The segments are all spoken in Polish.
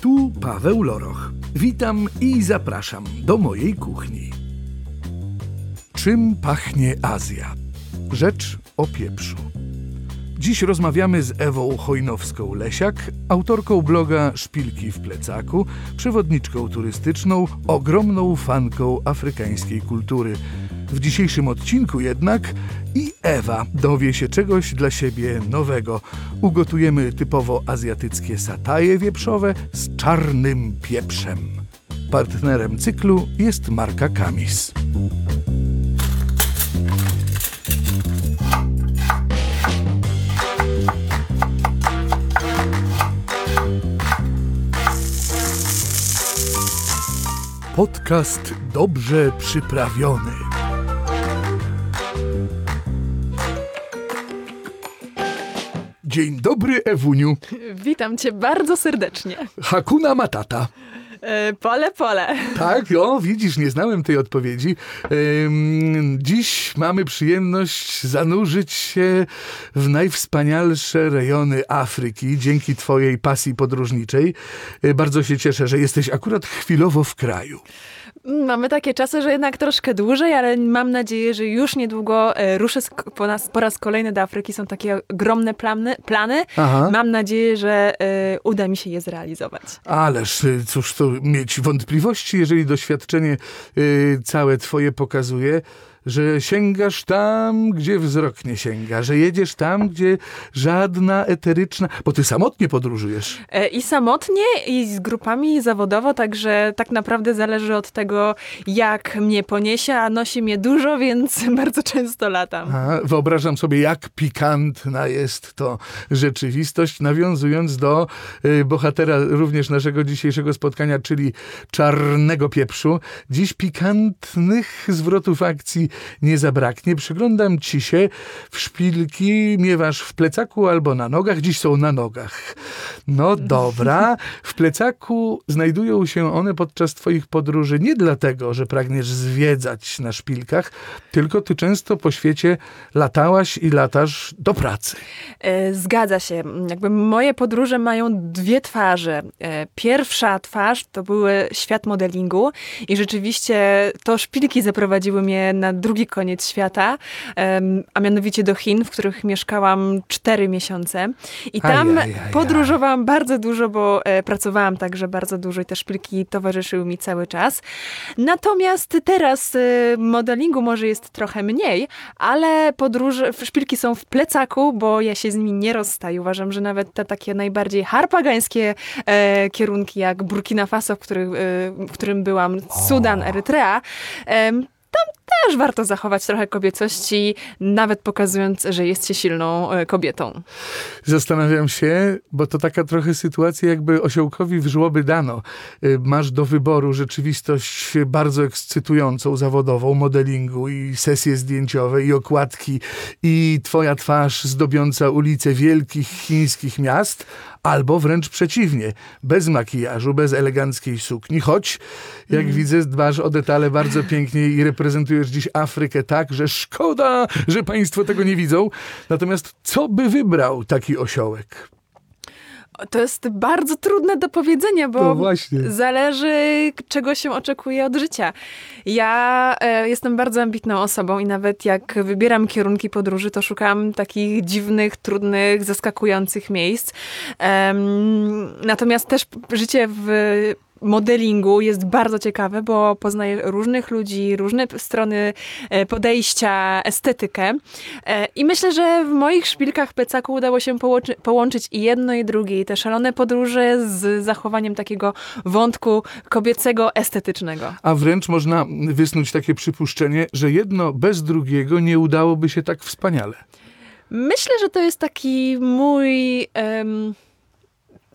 Tu Paweł Loroch. Witam i zapraszam do mojej kuchni. Czym pachnie Azja? Rzecz o pieprzu. Dziś rozmawiamy z Ewą Chojnowską-Lesiak, autorką bloga Szpilki w plecaku, przewodniczką turystyczną, ogromną fanką afrykańskiej kultury. W dzisiejszym odcinku jednak i Ewa dowie się czegoś dla siebie nowego. Ugotujemy typowo azjatyckie sataje wieprzowe z czarnym pieprzem. Partnerem cyklu jest marka Kamis. Podcast dobrze przyprawiony. Dzień dobry, Ewuniu. Witam cię bardzo serdecznie. Hakuna Matata. E, pole, pole. Tak, o, widzisz, nie znałem tej odpowiedzi. Ym, dziś mamy przyjemność zanurzyć się w najwspanialsze rejony Afryki dzięki Twojej pasji podróżniczej. E, bardzo się cieszę, że jesteś akurat chwilowo w kraju. Mamy takie czasy, że jednak troszkę dłużej, ale mam nadzieję, że już niedługo e, ruszę po, nas, po raz kolejny do Afryki. Są takie ogromne plany. plany. Aha. Mam nadzieję, że y, uda mi się je zrealizować. Ależ y, cóż to mieć wątpliwości, jeżeli doświadczenie y, całe twoje pokazuje, że sięgasz tam, gdzie wzrok nie sięga, że jedziesz tam, gdzie żadna eteryczna, bo ty samotnie podróżujesz. E, I samotnie, i z grupami zawodowo, także tak naprawdę zależy od tego, jak mnie poniesie, a nosi mnie dużo, więc bardzo często latam. A, wyobrażam sobie, jak pikantna jest to rzeczywistość, nawiązując do y, bohatera również naszego dzisiejszego spotkania, czyli czarnego pieprzu. Dziś pikantnych zwrotów akcji nie zabraknie. Przyglądam ci się w szpilki, miewasz w plecaku albo na nogach. Dziś są na nogach. No dobra. W plecaku znajdują się one podczas twoich podróży nie dlatego, że pragniesz zwiedzać na szpilkach, tylko ty często po świecie latałaś i latasz do pracy. E, zgadza się. Jakby moje podróże mają dwie twarze. E, pierwsza twarz to były świat modelingu i rzeczywiście to szpilki zaprowadziły mnie na drugi koniec świata, a mianowicie do Chin, w których mieszkałam cztery miesiące. I tam aj, aj, aj, podróżowałam bardzo dużo, bo e, pracowałam także bardzo dużo i te szpilki towarzyszyły mi cały czas. Natomiast teraz modelingu może jest trochę mniej, ale podróże, szpilki są w plecaku, bo ja się z nimi nie rozstaję. Uważam, że nawet te takie najbardziej harpagańskie e, kierunki, jak Burkina Faso, w, których, e, w którym byłam, Sudan, Erytrea, e, też warto zachować trochę kobiecości, nawet pokazując, że jest się silną e, kobietą. Zastanawiam się, bo to taka trochę sytuacja, jakby osiołkowi w żłoby dano. E, masz do wyboru rzeczywistość bardzo ekscytującą, zawodową, modelingu i sesje zdjęciowe i okładki i twoja twarz zdobiąca ulice wielkich chińskich miast, albo wręcz przeciwnie, bez makijażu, bez eleganckiej sukni, choć jak mm. widzę dbasz o detale bardzo pięknie i reprezentujesz dziś Afrykę tak, że szkoda, że państwo tego nie widzą. Natomiast co by wybrał taki osiołek? To jest bardzo trudne do powiedzenia, bo no zależy, czego się oczekuje od życia. Ja e, jestem bardzo ambitną osobą i nawet jak wybieram kierunki podróży, to szukam takich dziwnych, trudnych, zaskakujących miejsc. natomiast też życie w modelingu jest bardzo ciekawe, bo poznaje różnych ludzi, różne strony e, podejścia, estetykę. E, I myślę, że w moich szpilkach plecaku udało się połączy, połączyć i jedno i drugie, i te szalone podróże z zachowaniem takiego wątku kobiecego, estetycznego. A wręcz można wysnuć takie przypuszczenie, że jedno bez drugiego nie udałoby się tak wspaniale. Myślę, że to jest taki mój... Um,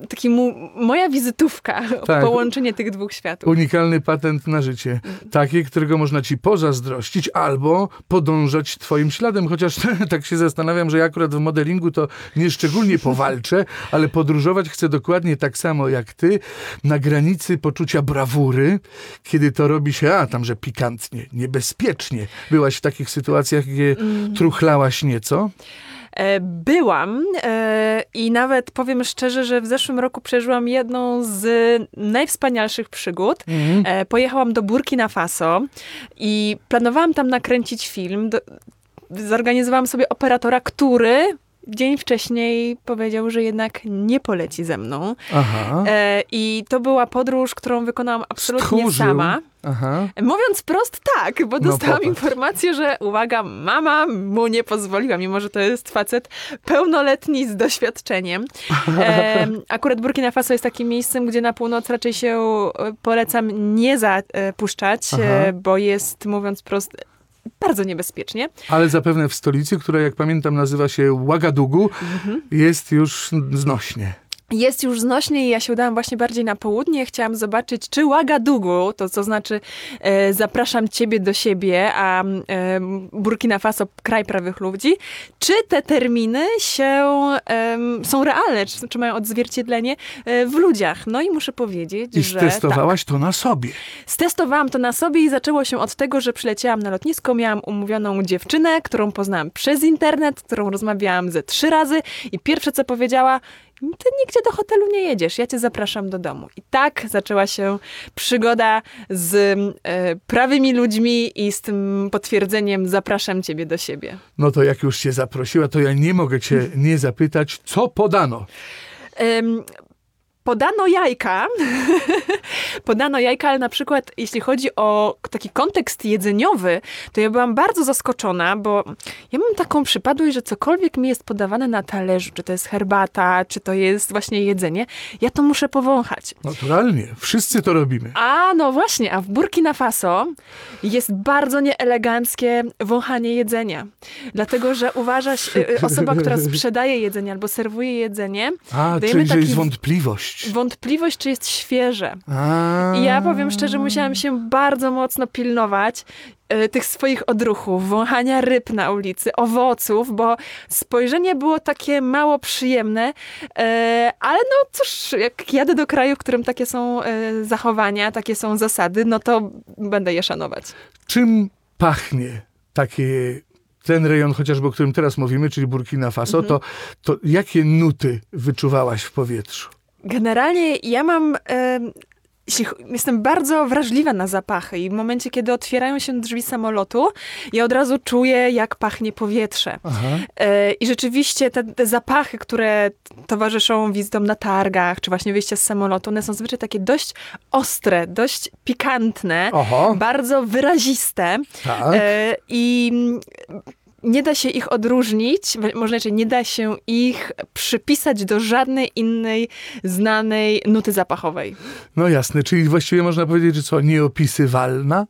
taki mu, moja wizytówka, tak. połączenie tych dwóch światów. Unikalny patent na życie. Taki, którego można ci pozazdrościć albo podążać twoim śladem. Chociaż tak się zastanawiam, że ja akurat w modelingu to nie szczególnie powalczę, ale podróżować chcę dokładnie tak samo jak ty, na granicy poczucia brawury, kiedy to robi się, a tam, że pikantnie, niebezpiecznie. Byłaś w takich sytuacjach, gdzie mm. truchlałaś nieco? E, byłam e, i nawet powiem szczerze, że w zeszłym roku przeżyłam jedną z najwspanialszych przygód. Mhm. E, pojechałam do Burkina Faso i planowałam tam nakręcić film. Zorganizowałam sobie operatora, który dzień wcześniej powiedział, że jednak nie poleci ze mną. Aha. E, I to była podróż, którą wykonałam absolutnie Stchórzył. sama. Aha. Mówiąc prost, tak, bo No dostałam popatrz. informację, że uwaga, mama mu nie pozwoliła, mimo że to jest facet pełnoletni z doświadczeniem. E, akurat Burkina Faso jest takim miejscem, gdzie na północ raczej się e, polecam nie zapuszczać, Aha. e, bo jest, mówiąc prost, bardzo niebezpiecznie. Ale zapewne w stolicy, która jak pamiętam nazywa się Ouagadougou, Mhm. jest już znośnie. Jest już znośnie i ja się udałam właśnie bardziej na południe. Chciałam zobaczyć, czy Ouagadougou, to co znaczy e, zapraszam ciebie do siebie, a e, Burkina Faso kraj prawych ludzi, czy te terminy się em, są realne, czy, czy mają odzwierciedlenie e, w ludziach. No i muszę powiedzieć, I że tak, testowałaś to na sobie. stestowałam to na sobie i zaczęło się od tego, że przyleciałam na lotnisko, miałam umówioną dziewczynę, którą poznałam przez internet, z którą rozmawiałam ze trzy razy i pierwsze co powiedziała, ty nigdzie do hotelu nie jedziesz, ja cię zapraszam do domu. I tak zaczęła się przygoda z e, prawymi ludźmi i z tym potwierdzeniem zapraszam ciebie do siebie. No to jak już cię zaprosiła, to ja nie mogę cię nie zapytać, co podano. Podano jajka, podano jajka, ale na przykład jeśli chodzi o taki kontekst jedzeniowy, to ja byłam bardzo zaskoczona, bo ja mam taką przypadłość, że cokolwiek mi jest podawane na talerzu, czy to jest herbata, czy to jest właśnie jedzenie, ja to muszę powąchać. Naturalnie, wszyscy to robimy. A no właśnie, a w Burkina Faso jest bardzo nieeleganckie wąchanie jedzenia. Dlatego, że uważa się, y, y, osoba, która sprzedaje jedzenie albo serwuje jedzenie, A, dajemy czyli że jest taki- wątpliwość. wątpliwość, czy jest świeże. A, I ja powiem szczerze, musiałam się bardzo mocno pilnować e, tych swoich odruchów, wąchania ryb na ulicy, owoców, bo spojrzenie było takie mało przyjemne, e, ale no cóż, jak jadę do kraju, w którym takie są e, zachowania, takie są zasady, no to będę je szanować. Czym pachnie takie, ten rejon chociażby, o którym teraz mówimy, czyli Burkina Faso, Mhm. to, to jakie nuty wyczuwałaś w powietrzu? Generalnie ja mam. jestem bardzo wrażliwa na zapachy i w momencie, kiedy otwierają się drzwi samolotu, ja od razu czuję, jak pachnie powietrze. E, I rzeczywiście te, te zapachy, które towarzyszą wizytom na targach, czy właśnie wyjścia z samolotu, one są zazwyczaj takie dość ostre, dość pikantne, Oho, bardzo wyraziste. tak. E, I nie da się ich odróżnić, może inaczej, nie da się ich przypisać do żadnej innej znanej nuty zapachowej. No jasne, czyli właściwie można powiedzieć, że co, nieopisywalna?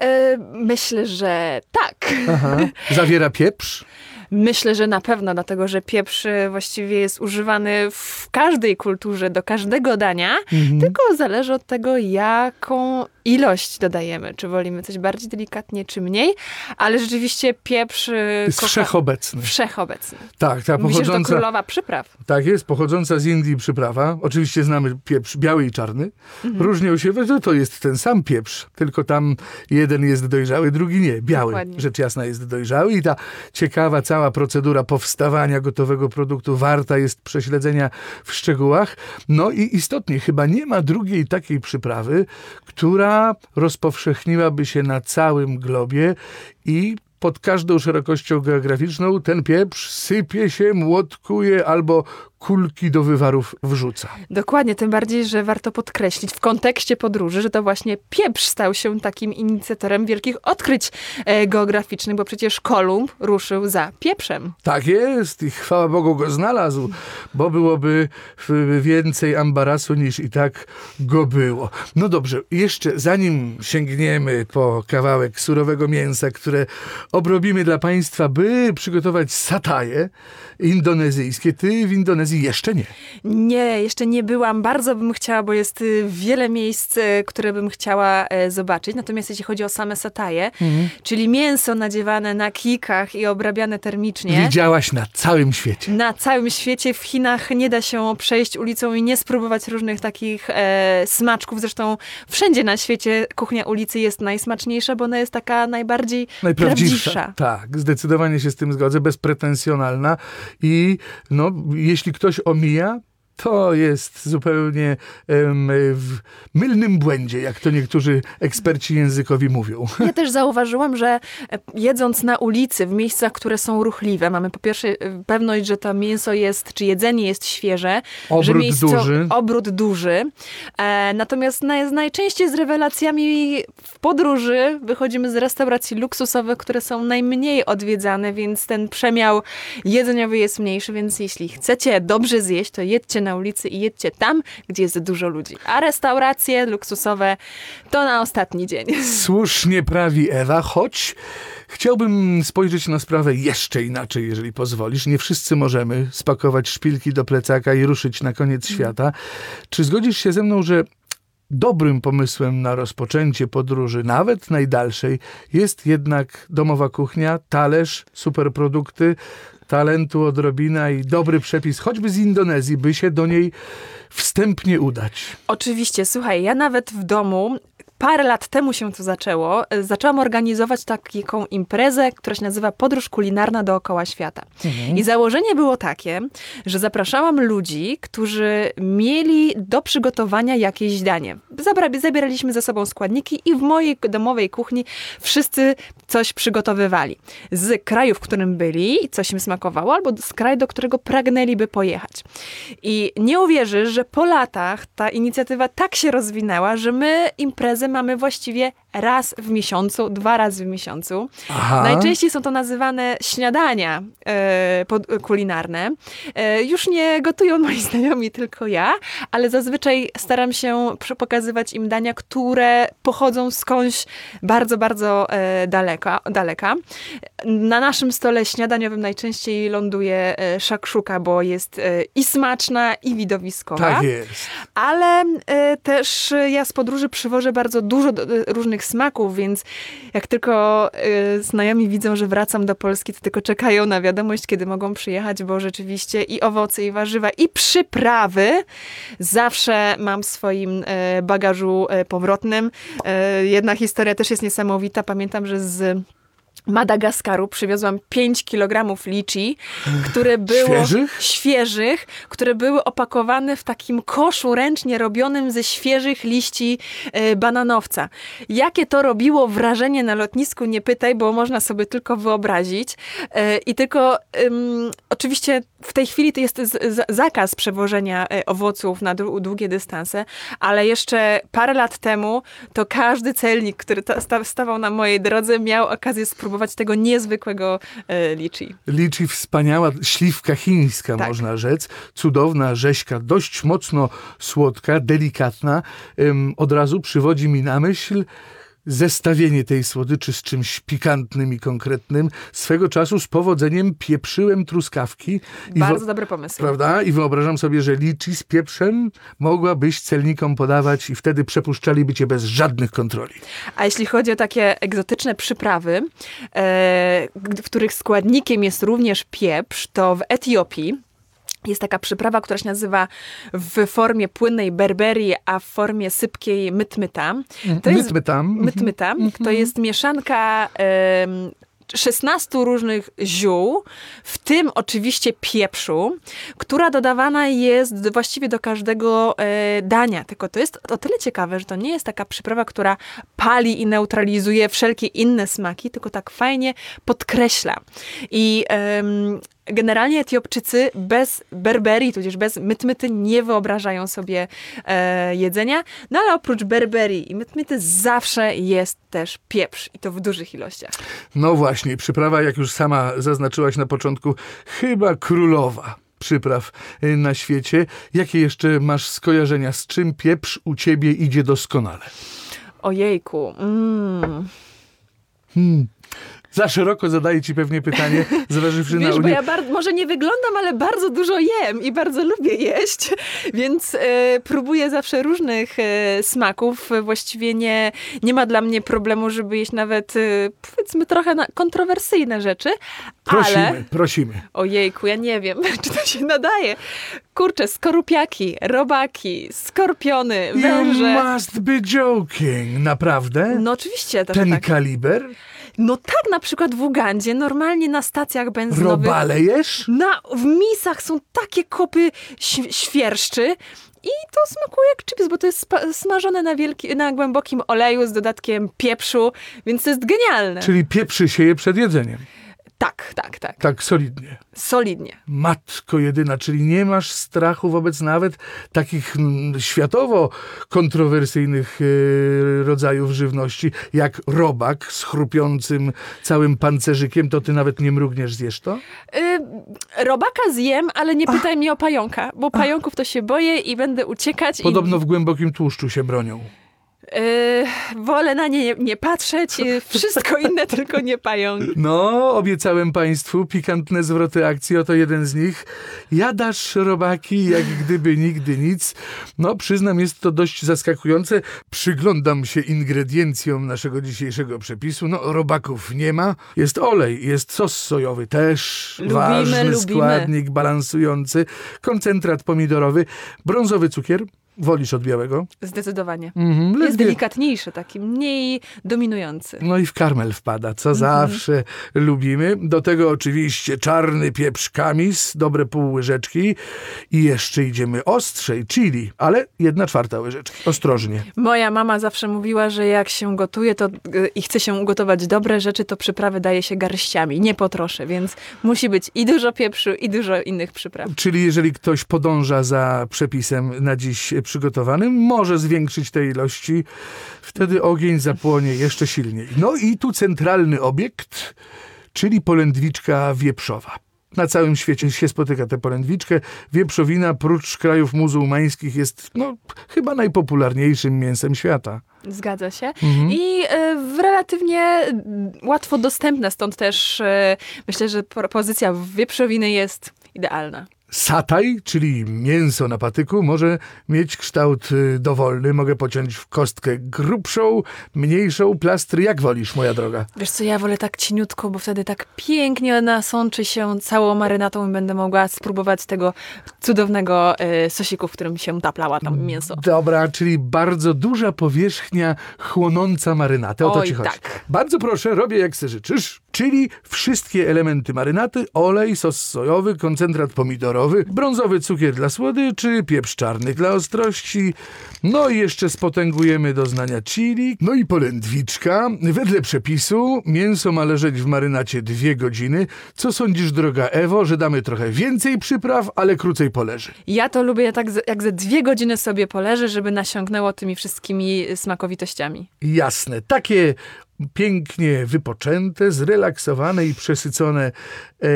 E, Myślę, że tak. Aha. Zawiera pieprz? Myślę, że na pewno, dlatego że pieprz e, właściwie jest używany w każdej kulturze, do każdego dania, Mhm. tylko zależy od tego, jaką ilość dodajemy. Czy wolimy coś bardziej delikatnie, czy mniej, ale rzeczywiście pieprz e, Jest kocha- wszechobecny. wszechobecny. Tak, ta Myślę, że to pochodząca, królowa przypraw. tak jest, pochodząca z Indii przyprawa. Oczywiście znamy pieprz biały i czarny. Mhm. Różnią się, że to jest ten sam pieprz, tylko tam jeden jest dojrzały, drugi nie. Biały, Dokładnie. rzecz jasna, jest dojrzały i ta ciekawa cała procedura powstawania gotowego produktu warta jest prześledzenia w szczegółach. No i istotnie, chyba nie ma drugiej takiej przyprawy, która rozpowszechniłaby się na całym globie i pod każdą szerokością geograficzną ten pieprz sypie się, młotkuje albo kulki do wywarów wrzuca. Dokładnie, tym bardziej, że warto podkreślić w kontekście podróży, że to właśnie pieprz stał się takim inicjatorem wielkich odkryć e, geograficznych, bo przecież Kolumb ruszył za pieprzem. Tak jest i chwała Bogu go znalazł, bo byłoby więcej ambarasu niż i tak go było. No dobrze, jeszcze zanim sięgniemy po kawałek surowego mięsa, które obrobimy dla Państwa, by przygotować sataje indonezyjskie. Ty w Indonezji Indonezji jeszcze nie. Nie, jeszcze nie byłam. Bardzo bym chciała, bo jest y, wiele miejsc, y, które bym chciała e, zobaczyć. Natomiast jeśli chodzi o same sataje, Mhm. czyli mięso nadziewane na kikach i obrabiane termicznie. Widziałaś na całym świecie. Na całym świecie, w Chinach nie da się przejść ulicą i nie spróbować różnych takich e, smaczków. Zresztą wszędzie na świecie kuchnia ulicy jest najsmaczniejsza, bo ona jest taka najbardziej Najprawdziwsza. prawdziwsza. Tak, zdecydowanie się z tym zgodzę, bezpretensjonalna i no, jeśli ktoś euch Omer to jest zupełnie em, w mylnym błędzie, jak to niektórzy eksperci językowi mówią. Ja też zauważyłam, że e, jedząc na ulicy, w miejscach, które są ruchliwe, mamy po pierwsze e, pewność, że to mięso jest, czy jedzenie jest świeże, że Obrót miejsco, duży. obrót duży. E, natomiast naj, najczęściej z rewelacjami w podróży wychodzimy z restauracji luksusowych, które są najmniej odwiedzane, więc ten przemiał jedzeniowy jest mniejszy, więc jeśli chcecie dobrze zjeść, to jedźcie na ulicy i jedźcie tam, gdzie jest dużo ludzi. A restauracje luksusowe to na ostatni dzień. Słusznie prawi Ewa, choć chciałbym spojrzeć na sprawę jeszcze inaczej, jeżeli pozwolisz. Nie wszyscy możemy spakować szpilki do plecaka i ruszyć na koniec świata. Czy zgodzisz się ze mną, że dobrym pomysłem na rozpoczęcie podróży, nawet najdalszej, jest jednak domowa kuchnia, talerz, superprodukty, talentu odrobina i dobry przepis, choćby z Indonezji, by się do niej wstępnie udać. Oczywiście, słuchaj, ja nawet w domu. Parę lat temu się to zaczęło. e, Zaczęłam organizować taką imprezę, która się nazywa Podróż kulinarna dookoła świata. I założenie było takie, że zapraszałam ludzi, którzy mieli do przygotowania jakieś danie. Zabieraliśmy ze sobą składniki i w mojej domowej kuchni wszyscy coś przygotowywali. Z kraju, w którym byli, coś im smakowało, albo z kraju, do którego pragnęliby pojechać. I nie uwierzysz, że po latach ta inicjatywa tak się rozwinęła, że my imprezę mamy właściwie raz w miesiącu, dwa razy w miesiącu. Aha. Najczęściej są to nazywane śniadania e, pod, kulinarne. E, już nie gotują moi znajomi, tylko ja, ale zazwyczaj staram się pokazywać im dania, które pochodzą skądś bardzo, bardzo e, daleka, daleka. Na naszym stole śniadaniowym najczęściej ląduje e, szakszuka, bo jest e, i smaczna, i widowiskowa. Tak jest. Ale e, też e, ja z podróży przywożę bardzo dużo e, różnych smaków, więc jak tylko e, znajomi widzą, że wracam do Polski, to tylko czekają na wiadomość, kiedy mogą przyjechać, bo rzeczywiście i owoce, i warzywa, i przyprawy zawsze mam w swoim e, bagażu e, powrotnym. Jedna historia też jest niesamowita. Pamiętam, że z Madagaskaru przywiozłam 5 kg liczy, które było Świeżych? świeżych, które były opakowane w takim koszu ręcznie robionym ze świeżych liści e, bananowca. Jakie to robiło wrażenie na lotnisku, nie pytaj, bo można sobie tylko wyobrazić. E, I tylko ym, oczywiście w tej chwili to jest z, zakaz przewożenia e, owoców na dłu- długie dystanse, ale jeszcze parę lat temu to każdy celnik, który ta, sta, stawał na mojej drodze, miał okazję spróbować tego niezwykłego e, liczy. Liczy wspaniała śliwka chińska, Tak. można rzec. Cudowna rzeźka, dość mocno słodka, delikatna. Ym, od razu przywodzi mi na myśl zestawienie tej słodyczy z czymś pikantnym i konkretnym. Swego czasu z powodzeniem pieprzyłem truskawki. Bardzo dobry pomysł. Prawda? I wyobrażam sobie, że liczy z pieprzem mogłabyś celnikom podawać i wtedy przepuszczaliby cię bez żadnych kontroli. A jeśli chodzi o takie egzotyczne przyprawy, e, w których składnikiem jest również pieprz, to w Etiopii jest taka przyprawa, która się nazywa w formie płynnej berberii, a w formie sypkiej mytmyta. To jest Mytmy tam. mytmyta. To jest mieszanka em, 16 różnych ziół, w tym oczywiście pieprzu, która dodawana jest właściwie do każdego e, dania. Tylko to jest o tyle ciekawe, że to nie jest taka przyprawa, która pali i neutralizuje wszelkie inne smaki, tylko tak fajnie podkreśla. I em, Generalnie Etiopczycy bez berberii, tudzież bez mytmyty nie wyobrażają sobie e, jedzenia, no ale oprócz berberii i mytmyty zawsze jest też pieprz i to w dużych ilościach. No właśnie, przyprawa, jak już sama zaznaczyłaś na początku, chyba królowa przypraw y, na świecie. Jakie jeszcze masz skojarzenia, z czym pieprz u ciebie idzie doskonale? Ojejku. Mm. Hmm. Za szeroko zadaję ci pewnie pytanie, zważywszy na Wiesz, bo uni- ja bar- może nie wyglądam, ale bardzo dużo jem i bardzo lubię jeść, więc e, próbuję zawsze różnych e, smaków. Właściwie nie, nie ma dla mnie problemu, żeby jeść nawet, e, powiedzmy, trochę na- kontrowersyjne rzeczy, Prosimy, ale... prosimy. Ojejku, ja nie wiem, czy to się nadaje. Kurczę, skorupiaki, robaki, skorpiony, You węże. must be joking. Naprawdę? No oczywiście, Ten tak. kaliber? No tak, na przykład w Ugandzie, normalnie na stacjach benzynowych. Robale jesz? Na, w misach są takie kopy świerszczy i to smakuje jak chips, bo to jest smażone na, wielki, na głębokim oleju z dodatkiem pieprzu, więc to jest genialne. Czyli pieprzy się je przed jedzeniem. Tak, tak, tak. Tak solidnie. Solidnie. Matko jedyna, czyli nie masz strachu wobec nawet takich mm, światowo kontrowersyjnych e, rodzajów żywności, jak robak z chrupiącym całym pancerzykiem, to ty nawet nie mrugniesz, zjesz to? Y, robaka zjem, ale nie pytaj mnie o pająka, bo pająków to się boję i będę uciekać. Podobno w głębokim tłuszczu się bronią. I, y, wolę na nie nie patrzeć, y, wszystko inne, tylko nie pająk. No, obiecałem państwu pikantne zwroty akcji, oto jeden z nich. Jadasz robaki, jak gdyby nigdy nic. No, przyznam, jest to dość zaskakujące. Przyglądam się ingrediencjom naszego dzisiejszego przepisu. No, robaków nie ma. Jest olej, jest sos sojowy, też Lubimy, ważny lubimy. składnik balansujący, koncentrat pomidorowy, brązowy cukier. Wolisz od białego? Zdecydowanie. Mhm, Jest ledwie- delikatniejszy, taki mniej dominujący. No i w karmel wpada, co Mhm. zawsze lubimy. Do tego oczywiście czarny pieprz kamis, dobre pół łyżeczki i jeszcze idziemy ostrzej, chili, ale jedna czwarta łyżeczki. Ostrożnie. Moja mama zawsze mówiła, że jak się gotuje to, y, i chce się ugotować dobre rzeczy, to przyprawy daje się garściami, nie po trosze, więc musi być i dużo pieprzu, i dużo innych przypraw. Czyli jeżeli ktoś podąża za przepisem na dziś przygotowanym, może zwiększyć te ilości, wtedy ogień zapłonie jeszcze silniej. No i tu centralny obiekt, czyli polędwiczka wieprzowa. Na całym świecie się spotyka tę polędwiczkę. Wieprzowina, prócz krajów muzułmańskich, jest no, chyba najpopularniejszym mięsem świata. Zgadza się. Mhm. I y, relatywnie y, łatwo dostępne, stąd też y, myślę, że propozycja wieprzowiny jest idealna. Sataj, czyli mięso na patyku, może mieć kształt y, dowolny. Mogę pociąć w kostkę grubszą, mniejszą, plastry, jak wolisz, moja droga. Wiesz co, ja wolę tak cieniutko, bo wtedy tak pięknie nasączy się całą marynatą i będę mogła spróbować tego cudownego y, sosiku, w którym się taplała tam mięso. Dobra, czyli bardzo duża powierzchnia chłonąca marynatę. O to Oj, ci chodzi. tak. Bardzo proszę, robię jak se życzysz. Czyli wszystkie elementy marynaty, olej, sos sojowy, koncentrat pomidorowy, brązowy cukier dla słodyczy, pieprz czarny dla ostrości, no i jeszcze spotęgujemy doznania chili, no i polędwiczka. Wedle przepisu mięso ma leżeć w marynacie dwie godziny. Co sądzisz, droga Ewo, że damy trochę więcej przypraw, ale krócej poleży? Ja to lubię tak, jak ze dwie godziny sobie poleży, żeby nasiągnęło tymi wszystkimi smakowitościami. Jasne, takie pięknie wypoczęte, zrelaksowane i przesycone e,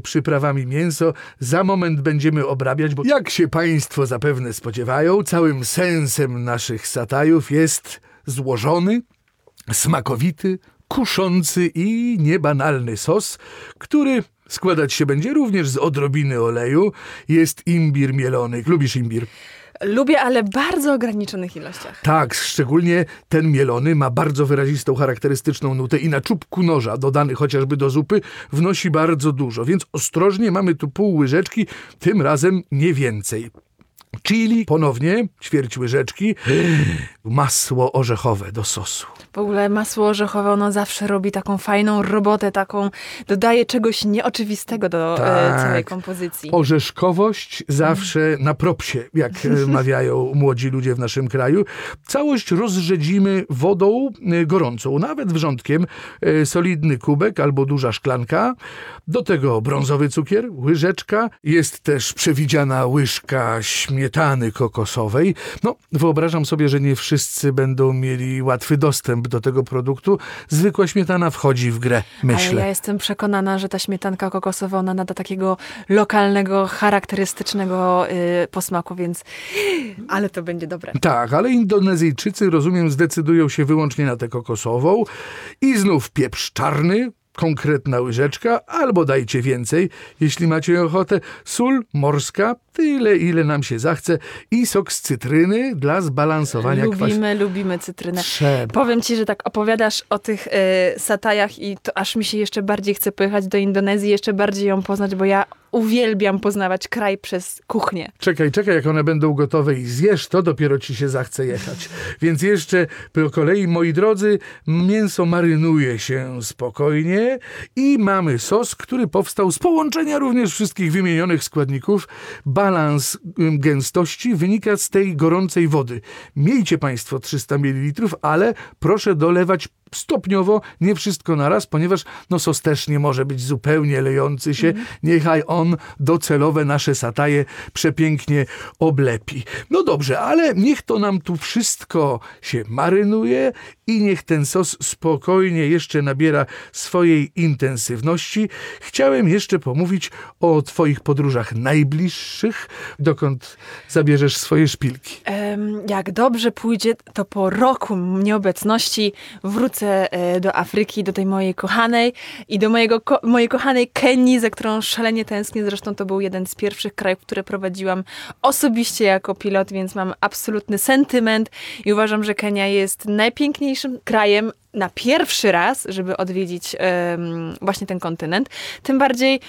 przyprawami mięso za moment będziemy obrabiać, bo jak się Państwo zapewne spodziewają, całym sensem naszych satajów jest złożony, smakowity, kuszący i niebanalny sos, który składać się będzie również z odrobiny oleju. Jest imbir mielony. Lubisz imbir? Lubię, ale bardzo ograniczonych ilościach. Tak, szczególnie ten mielony ma bardzo wyrazistą, charakterystyczną nutę i na czubku noża, dodany chociażby do zupy, wnosi bardzo dużo, więc ostrożnie mamy tu pół łyżeczki, tym razem nie więcej. Chili, ponownie ćwierć łyżeczki, masło orzechowe do sosu. W ogóle masło orzechowe, ono zawsze robi taką fajną robotę, taką, dodaje czegoś nieoczywistego do Tak. e, całej kompozycji. Orzeszkowość zawsze na propsie, jak e, mawiają młodzi ludzie w naszym kraju. Całość rozrzedzimy wodą e, gorącą, nawet wrzątkiem, solidny kubek albo duża szklanka. Do tego brązowy cukier, łyżeczka. Jest też przewidziana łyżka śmietany kokosowej. No, wyobrażam sobie, że nie wszyscy będą mieli łatwy dostęp do tego produktu. Zwykła śmietana wchodzi w grę, myślę. Ale ja jestem przekonana, że ta śmietanka kokosowa, ona nada takiego lokalnego, charakterystycznego y, posmaku, więc ale to będzie dobre. Tak, ale Indonezyjczycy, rozumiem, zdecydują się wyłącznie na tę kokosową. I znów pieprz czarny, konkretna łyżeczka, albo dajcie więcej, jeśli macie ochotę. Sól morska, tyle ile nam się zachce i sok z cytryny dla zbalansowania kwasu. Lubimy, lubimy cytrynę. Trzeba. Powiem ci, że tak opowiadasz o tych e, satajach i to aż mi się jeszcze bardziej chce pojechać do Indonezji, jeszcze bardziej ją poznać, bo ja uwielbiam poznawać kraj przez kuchnię. Czekaj, czekaj, jak one będą gotowe i zjesz, to dopiero ci się zachce jechać. Więc jeszcze po kolei, moi drodzy, mięso marynuje się spokojnie i mamy sos, który powstał z połączenia również wszystkich wymienionych składników. Balans gęstości wynika z tej gorącej wody. Miejcie Państwo 300 ml, ale proszę dolewać stopniowo, nie wszystko naraz, ponieważ no sos też nie może być zupełnie lejący się. Niechaj on docelowe nasze sataje przepięknie oblepi. No dobrze, ale niech to nam tu wszystko się marynuje i niech ten sos spokojnie jeszcze nabiera swojej intensywności. Chciałem jeszcze pomówić o twoich podróżach najbliższych, dokąd zabierzesz swoje szpilki. Jak dobrze pójdzie, to po roku nieobecności wrócę e, do Afryki, do tej mojej kochanej i do mojego, mojej kochanej Kenii, za którą szalenie tęsknię. Zresztą to był jeden z pierwszych krajów, które prowadziłam osobiście jako pilot, więc mam absolutny sentyment i uważam, że Kenia jest krajem na pierwszy raz, żeby odwiedzić em, właśnie ten kontynent. Tym bardziej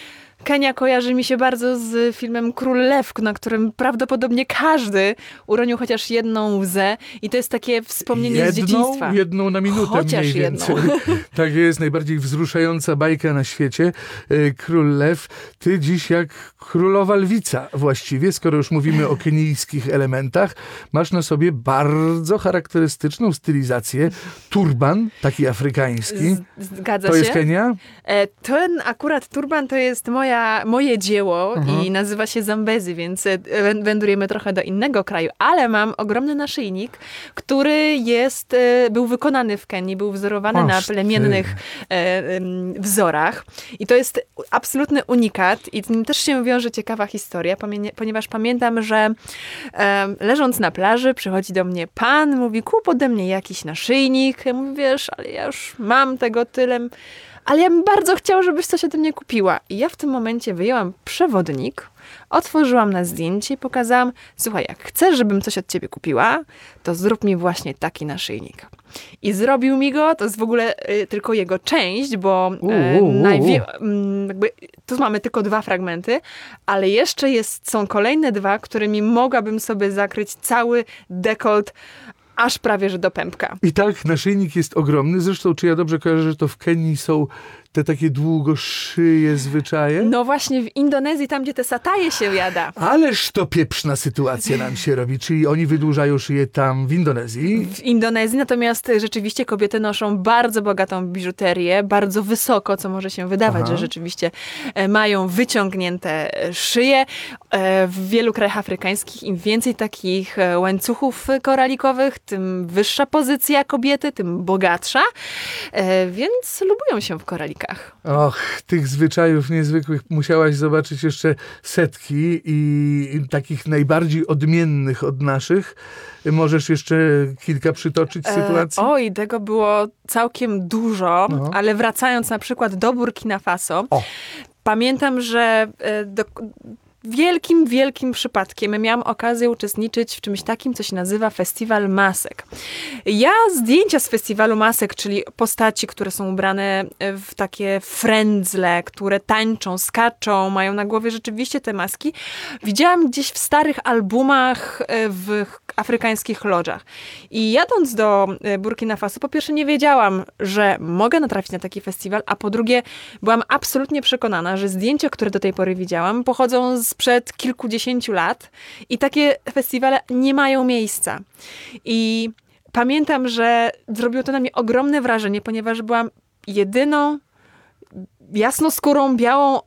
Kenia kojarzy mi się bardzo z filmem Król Lew, na którym prawdopodobnie każdy uronił chociaż jedną łzę i to jest takie wspomnienie z dzieciństwa. Jedną na minutę Chociaż mniej jedną. więcej. Tak jest, najbardziej wzruszająca bajka na świecie. E, Król Lew, ty dziś jak królowa lwica właściwie, skoro już mówimy o kenijskich elementach, masz na sobie bardzo charakterystyczną stylizację. Turban, taki afrykański. Zgadza To się. jest Kenia? E, Ten akurat turban to jest moja, moje dzieło Mhm. i nazywa się Zambezi, więc e, wę- wędrujemy trochę do innego kraju, ale mam ogromny naszyjnik, który jest, e, był wykonany w Kenii, był wzorowany na ty. plemiennych e, em, wzorach i to jest absolutny unikat i z nim też się wiąże ciekawa historia, ponieważ pamiętam, że leżąc na plaży przychodzi do mnie pan, mówi kup ode mnie jakiś naszyjnik, ja mówię, wiesz, ale ja już mam tego tyle, ale ja bym bardzo chciała, żebyś coś ode mnie kupiła. I ja w tym momencie wyjęłam przewodnik, otworzyłam na zdjęcie i pokazałam, słuchaj, jak chcesz, żebym coś od ciebie kupiła, to zrób mi właśnie taki naszyjnik. I zrobił mi go, to jest w ogóle y, tylko jego część, bo najwie- mm, jakby, tu mamy tylko dwa fragmenty, ale jeszcze jest, są kolejne dwa, którymi mogłabym sobie zakryć cały dekolt aż prawie, że do pępka. I tak, naszyjnik jest ogromny. Zresztą, czy ja dobrze kojarzę, że to w Kenii są te takie długo szyje zwyczaje? No właśnie w Indonezji, tam gdzie te sataje się jada. Ależ to pieprzna sytuacja nam się robi. Czyli oni wydłużają szyję tam w Indonezji. W Indonezji natomiast rzeczywiście kobiety noszą bardzo bogatą biżuterię, bardzo wysoko, co może się wydawać, Aha. że rzeczywiście e, mają wyciągnięte e, szyje. E, W wielu krajach afrykańskich im więcej takich e, łańcuchów koralikowych, tym wyższa pozycja kobiety, tym bogatsza, E, więc lubują się w koralikach. Och, tych zwyczajów niezwykłych musiałaś zobaczyć jeszcze setki i takich najbardziej odmiennych od naszych. Możesz jeszcze kilka przytoczyć sytuacji? E, oj, tego było całkiem dużo, No. ale wracając na przykład do Burkina Faso, O. pamiętam, że e, do, wielkim, wielkim przypadkiem miałam okazję uczestniczyć w czymś takim, co się nazywa Festiwal Masek. Ja zdjęcia z Festiwalu Masek, czyli postaci, które są ubrane w takie frędzle, które tańczą, skaczą, mają na głowie rzeczywiście te maski, widziałam gdzieś w starych albumach e, w afrykańskich lodżach. I jadąc do e, Burkina Faso, po pierwsze nie wiedziałam, że mogę natrafić na taki festiwal, a po drugie byłam absolutnie przekonana, że zdjęcia, które do tej pory widziałam, pochodzą sprzed kilkudziesięciu lat i takie festiwale nie mają miejsca. I pamiętam, że zrobiło to na mnie ogromne wrażenie, ponieważ byłam jedyną jasnoskórą, białą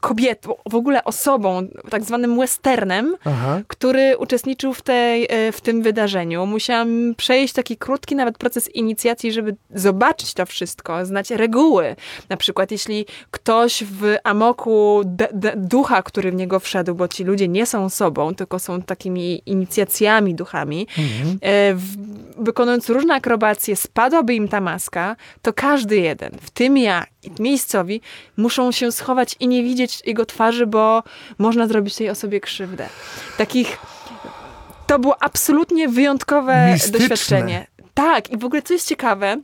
kobietą, w ogóle osobą, tak zwanym westernem, Aha. który uczestniczył w, tej, e, w tym wydarzeniu. Musiałam przejść taki krótki nawet proces inicjacji, żeby zobaczyć to wszystko, znać reguły. Na przykład, jeśli ktoś w amoku ducha, który w niego wszedł, bo ci ludzie nie są sobą, tylko są takimi inicjacjami, duchami, Mhm. e, w, wykonując różne akrobacje, spadłaby im ta maska, to każdy jeden, w tym ja i miejscowi, muszą się schować i nie widzieć jego twarzy, bo można zrobić tej osobie krzywdę. Takich. To było absolutnie wyjątkowe Mistyczne. doświadczenie. Tak, i w ogóle co jest ciekawe,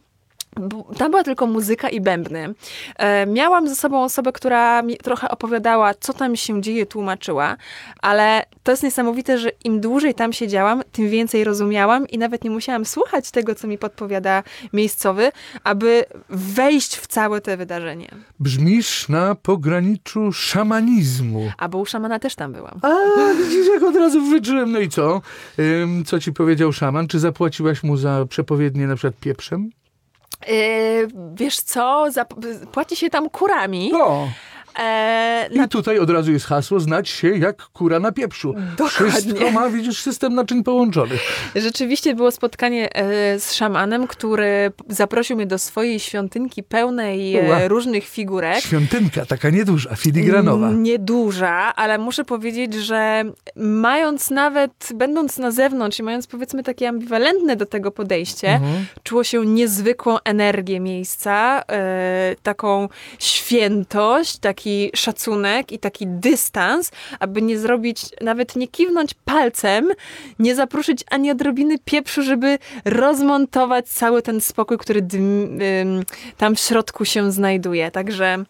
tam była tylko muzyka i bębny. E, miałam ze sobą osobę, która mi trochę opowiadała, co tam się dzieje, tłumaczyła, ale to jest niesamowite, że im dłużej tam siedziałam, tym więcej rozumiałam i nawet nie musiałam słuchać tego, co mi podpowiada miejscowy, aby wejść w całe te wydarzenie. Brzmisz na pograniczu szamanizmu. A bo u szamana też tam byłam. A, widzisz, jak od razu wyczułem. No i co? Ym, co ci powiedział szaman? Czy zapłaciłaś mu za przepowiednie na przykład pieprzem? E, wiesz co? Zap- płaci się tam kurami. No. E, na I tutaj od razu jest hasło znać się jak kura na pieprzu. Dokładnie. Wszystko ma, widzisz, system naczyń połączonych. Rzeczywiście było spotkanie e, z szamanem, który zaprosił mnie do swojej świątynki pełnej e, różnych figurek. Świątynka, taka nieduża, filigranowa. Nieduża, ale muszę powiedzieć, że mając nawet, będąc na zewnątrz i mając powiedzmy takie ambiwalentne do tego podejście, Mhm. czuło się niezwykłą energię miejsca, taką świętość, taki szacunek i taki dystans, aby nie zrobić, nawet nie kiwnąć palcem, nie zapruszyć ani odrobiny pieprzu, żeby rozmontować cały ten spokój, który dym, ym, tam w środku się znajduje. Także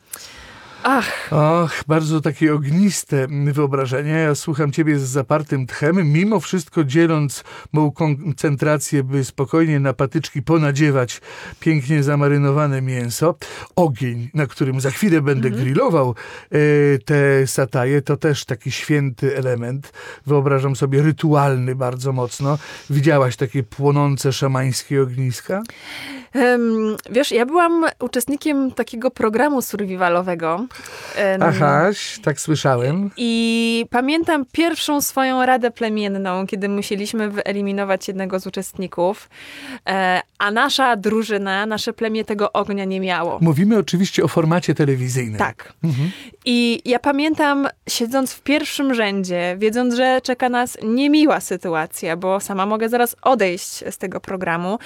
ach, Och, bardzo takie ogniste wyobrażenie. Ja słucham ciebie z zapartym tchem, mimo wszystko dzieląc mą koncentrację, by spokojnie na patyczki ponadziewać pięknie zamarynowane mięso. Ogień, na którym za chwilę będę grillował e, te sataje, to też taki święty element. Wyobrażam sobie rytualny bardzo mocno. Widziałaś takie płonące szamańskie ogniska? Em, wiesz, ja byłam uczestnikiem takiego programu survivalowego. Ahaś, tak słyszałem. I pamiętam pierwszą swoją radę plemienną, kiedy musieliśmy wyeliminować jednego z uczestników, e, a nasza drużyna, nasze plemię tego ognia nie miało. Mówimy oczywiście o formacie telewizyjnym. Tak. I ja pamiętam, siedząc w pierwszym rzędzie, wiedząc, że czeka nas niemiła sytuacja, bo sama mogę zaraz odejść z tego programu,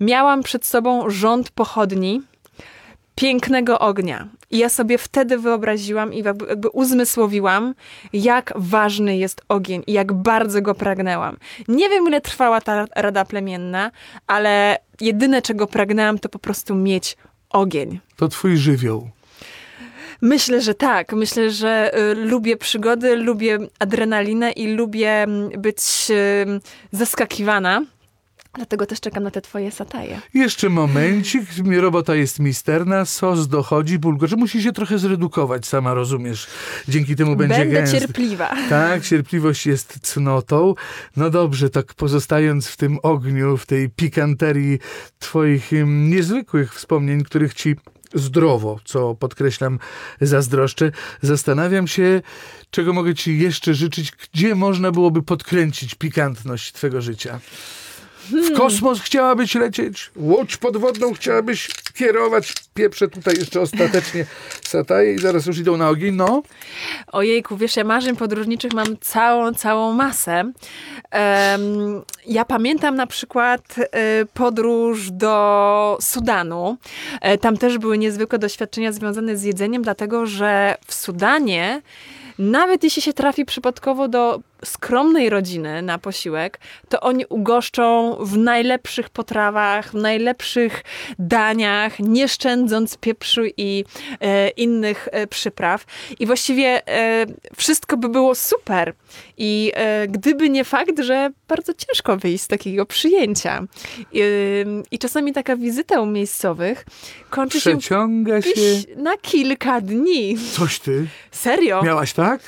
miałam przed sobą rząd pochodni pięknego ognia. I ja sobie wtedy wyobraziłam i jakby, jakby uzmysłowiłam, jak ważny jest ogień i jak bardzo go pragnęłam. Nie wiem, ile trwała ta rada plemienna, ale jedyne, czego pragnęłam, to po prostu mieć ogień. To twój żywioł. Myślę, że tak. Myślę, że y, lubię przygody, lubię adrenalinę i lubię mm, być y, zaskakiwana. Dlatego też czekam na te twoje sataje. Jeszcze momencik, robota jest misterna, sos dochodzi, bulgurze. Musi się trochę zredukować, sama rozumiesz. Dzięki temu będzie Będę gęsty. cierpliwa. Tak, cierpliwość jest cnotą. No dobrze, tak pozostając w tym ogniu, w tej pikanterii twoich niezwykłych wspomnień, których ci zdrowo, co podkreślam, zazdroszczę, zastanawiam się, czego mogę ci jeszcze życzyć, gdzie można byłoby podkręcić pikantność twego życia. W kosmos chciałabyś lecieć? Łódź podwodną chciałabyś kierować? Pieprzę tutaj jeszcze ostatecznie sataje i zaraz już idą na ogień. No, Ojejku, wiesz, ja marzeń podróżniczych mam całą, całą masę. Em, ja pamiętam na przykład e, podróż do Sudanu. E, tam też były niezwykłe doświadczenia związane z jedzeniem, dlatego że w Sudanie nawet jeśli się trafi przypadkowo do skromnej rodziny na posiłek, to oni ugoszczą w najlepszych potrawach, w najlepszych daniach, nie szczędząc pieprzu i e, innych e, przypraw. I właściwie e, wszystko by było super. I e, gdyby nie fakt, że bardzo ciężko wyjść z takiego przyjęcia. I, czasami taka wizyta u miejscowych kończy się przeciąga się. gdzieś na kilka dni. Coś ty Serio? miałaś, tak?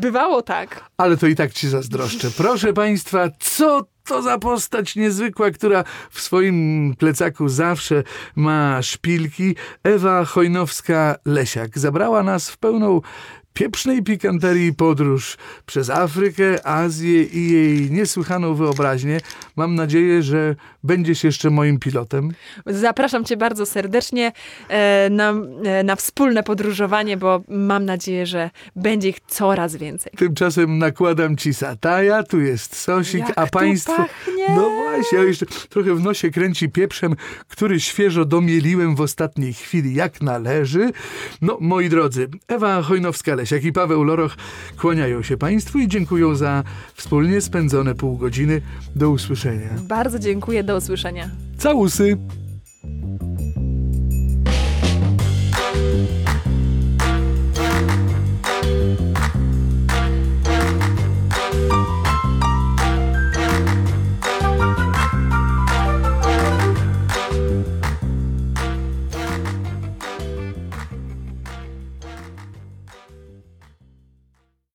Bywało tak. Ale to i tak ci zazdroszczę. Proszę Państwa, co to za postać niezwykła, która w swoim plecaku zawsze ma szpilki. Ewa Chojnowska-Lesiak zabrała nas w pełną pieprznej pikanterii podróż przez Afrykę, Azję i jej niesłychaną wyobraźnię. Mam nadzieję, że będziesz jeszcze moim pilotem. Zapraszam cię bardzo serdecznie e, na, e, na wspólne podróżowanie, bo mam nadzieję, że będzie ich coraz więcej. Tymczasem nakładam ci sataja, tu jest sosik, Jak a państwo... pachnie! No właśnie, a jeszcze trochę w nosie kręci pieprzem, który świeżo domieliłem w ostatniej chwili, jak należy. No, moi drodzy, Ewa Chojnowska-Lesiak i Paweł Loroch kłaniają się państwu i dziękują za wspólnie spędzone pół godziny. Do usłyszenia. Bardzo dziękuję, do usłyszenia. Całusy!